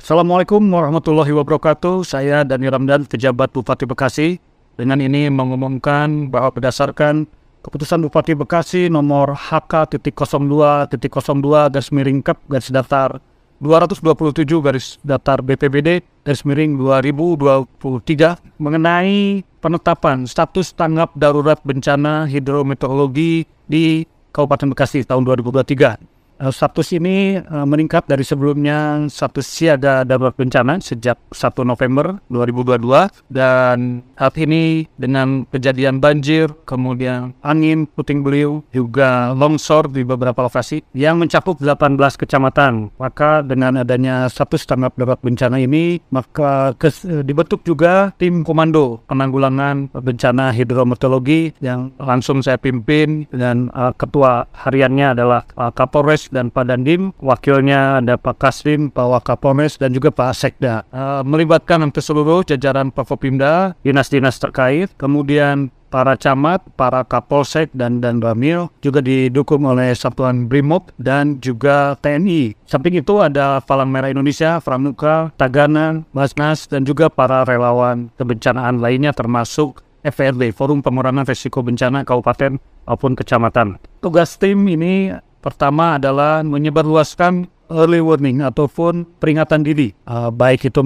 Assalamualaikum warahmatullahi wabarakatuh. Saya Dani Ramdan, pejabat Bupati Bekasi. Dengan ini mengumumkan bahwa berdasarkan keputusan Bupati Bekasi nomor HK.02.02 garis miring kep garis datar 227 garis datar BPBD garis miring 2023 mengenai penetapan status tanggap darurat bencana hidrometeorologi di Kabupaten Bekasi tahun 2023. Uh, status ini uh, meningkat dari sebelumnya status siaga darurat bencana sejak 1 November 2022 dan saat ini dengan kejadian banjir, kemudian angin puting beliung, juga longsor di beberapa lokasi yang mencakup 18 kecamatan. Maka dengan adanya status tanggap darurat bencana ini, maka kes, uh, dibentuk juga tim komando penanggulangan bencana hidrometeorologi yang langsung saya pimpin dan uh, ketua hariannya adalah uh, Kapolres dan Pak Dandim, wakilnya ada Pak Kasrim, Pak Wakapolres dan juga Pak Sekda. Uh, melibatkan hampir seluruh jajaran Pakopimda, dinas-dinas terkait, kemudian para camat, para kapolsek dan dan ramil juga didukung oleh Satuan Brimob dan juga TNI. Samping itu ada Palang Merah Indonesia, Pramuka, Tagana, Basnas dan juga para relawan kebencanaan lainnya termasuk FRD, Forum Pengurangan Risiko Bencana Kabupaten maupun Kecamatan. Tugas tim ini Pertama adalah menyebarluaskan early warning ataupun peringatan dini, uh, baik itu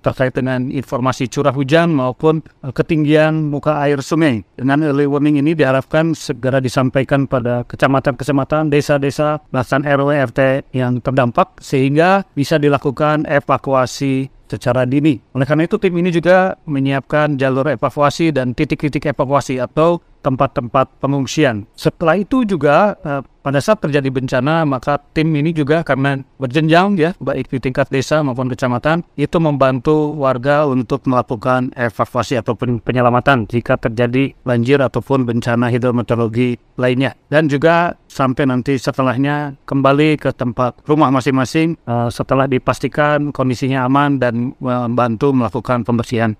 terkait dengan informasi curah hujan maupun uh, ketinggian muka air sungai. Dengan early warning ini diharapkan segera disampaikan pada kecamatan-kecamatan, desa-desa, bahkan RW RT yang terdampak sehingga bisa dilakukan evakuasi secara dini. Oleh karena itu tim ini juga menyiapkan jalur evakuasi dan titik-titik evakuasi atau tempat-tempat pengungsian. Setelah itu juga uh, pada saat terjadi bencana maka tim ini juga karena berjenjang ya baik di tingkat desa maupun kecamatan itu membantu warga untuk melakukan evakuasi ataupun penyelamatan jika terjadi banjir ataupun bencana hidrometeorologi lainnya dan juga sampai nanti setelahnya kembali ke tempat rumah masing-masing uh, setelah dipastikan kondisinya aman dan membantu melakukan pembersihan.